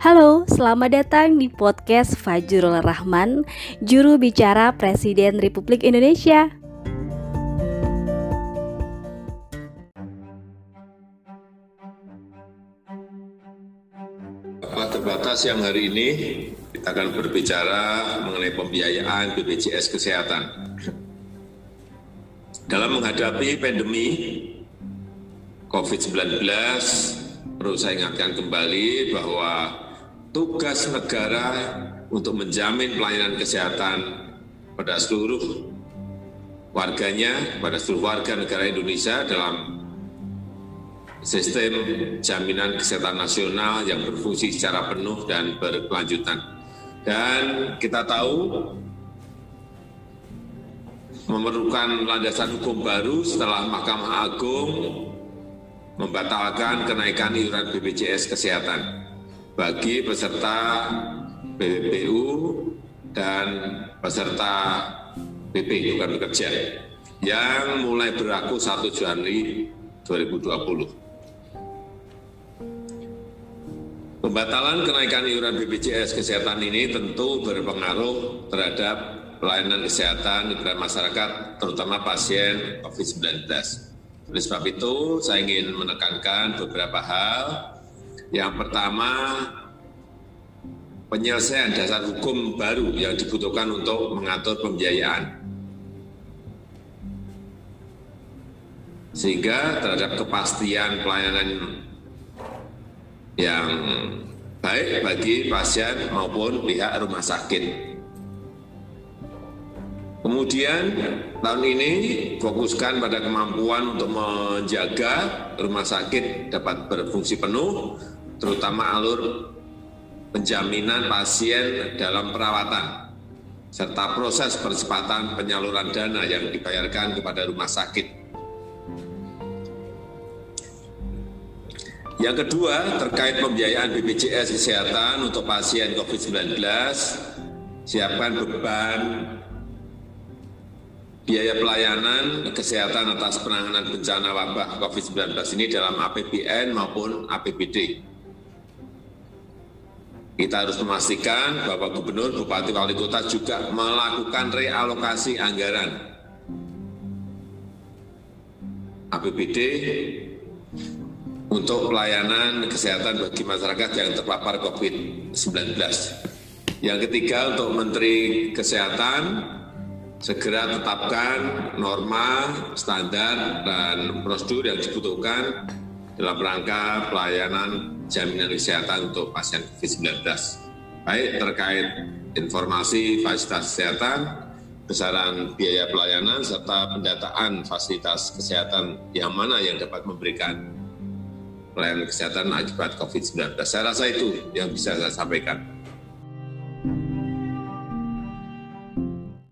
Halo, selamat datang di podcast Fajrul Rahman, juru bicara Presiden Republik Indonesia. terbatas yang hari ini kita akan berbicara mengenai pembiayaan BPJS Kesehatan. Dalam menghadapi pandemi COVID-19, perlu saya ingatkan kembali bahwa tugas negara untuk menjamin pelayanan kesehatan pada seluruh warganya, pada seluruh warga negara Indonesia dalam sistem jaminan kesehatan nasional yang berfungsi secara penuh dan berkelanjutan. Dan kita tahu memerlukan landasan hukum baru setelah Mahkamah Agung membatalkan kenaikan iuran BPJS Kesehatan bagi peserta BPU dan peserta BP bukan bekerja yang mulai berlaku 1 Januari 2020. Pembatalan kenaikan iuran BPJS Kesehatan ini tentu berpengaruh terhadap pelayanan kesehatan kepada masyarakat, terutama pasien COVID-19. Oleh sebab itu, saya ingin menekankan beberapa hal. Yang pertama, penyelesaian dasar hukum baru yang dibutuhkan untuk mengatur pembiayaan. Sehingga terhadap kepastian pelayanan yang baik bagi pasien maupun pihak rumah sakit. Kemudian tahun ini fokuskan pada kemampuan untuk menjaga rumah sakit dapat berfungsi penuh, terutama alur penjaminan pasien dalam perawatan, serta proses percepatan penyaluran dana yang dibayarkan kepada rumah sakit Yang kedua, terkait pembiayaan BPJS Kesehatan untuk pasien COVID-19, siapkan beban biaya pelayanan kesehatan atas penanganan bencana wabah COVID-19 ini dalam APBN maupun APBD. Kita harus memastikan bahwa gubernur, bupati, wali kota juga melakukan realokasi anggaran APBD untuk pelayanan kesehatan bagi masyarakat yang terpapar COVID-19. Yang ketiga untuk Menteri Kesehatan segera tetapkan norma, standar, dan prosedur yang dibutuhkan dalam rangka pelayanan jaminan kesehatan untuk pasien COVID-19. Baik terkait informasi fasilitas kesehatan, besaran biaya pelayanan, serta pendataan fasilitas kesehatan yang mana yang dapat memberikan pelayanan kesehatan akibat COVID-19. Saya rasa itu yang bisa saya sampaikan.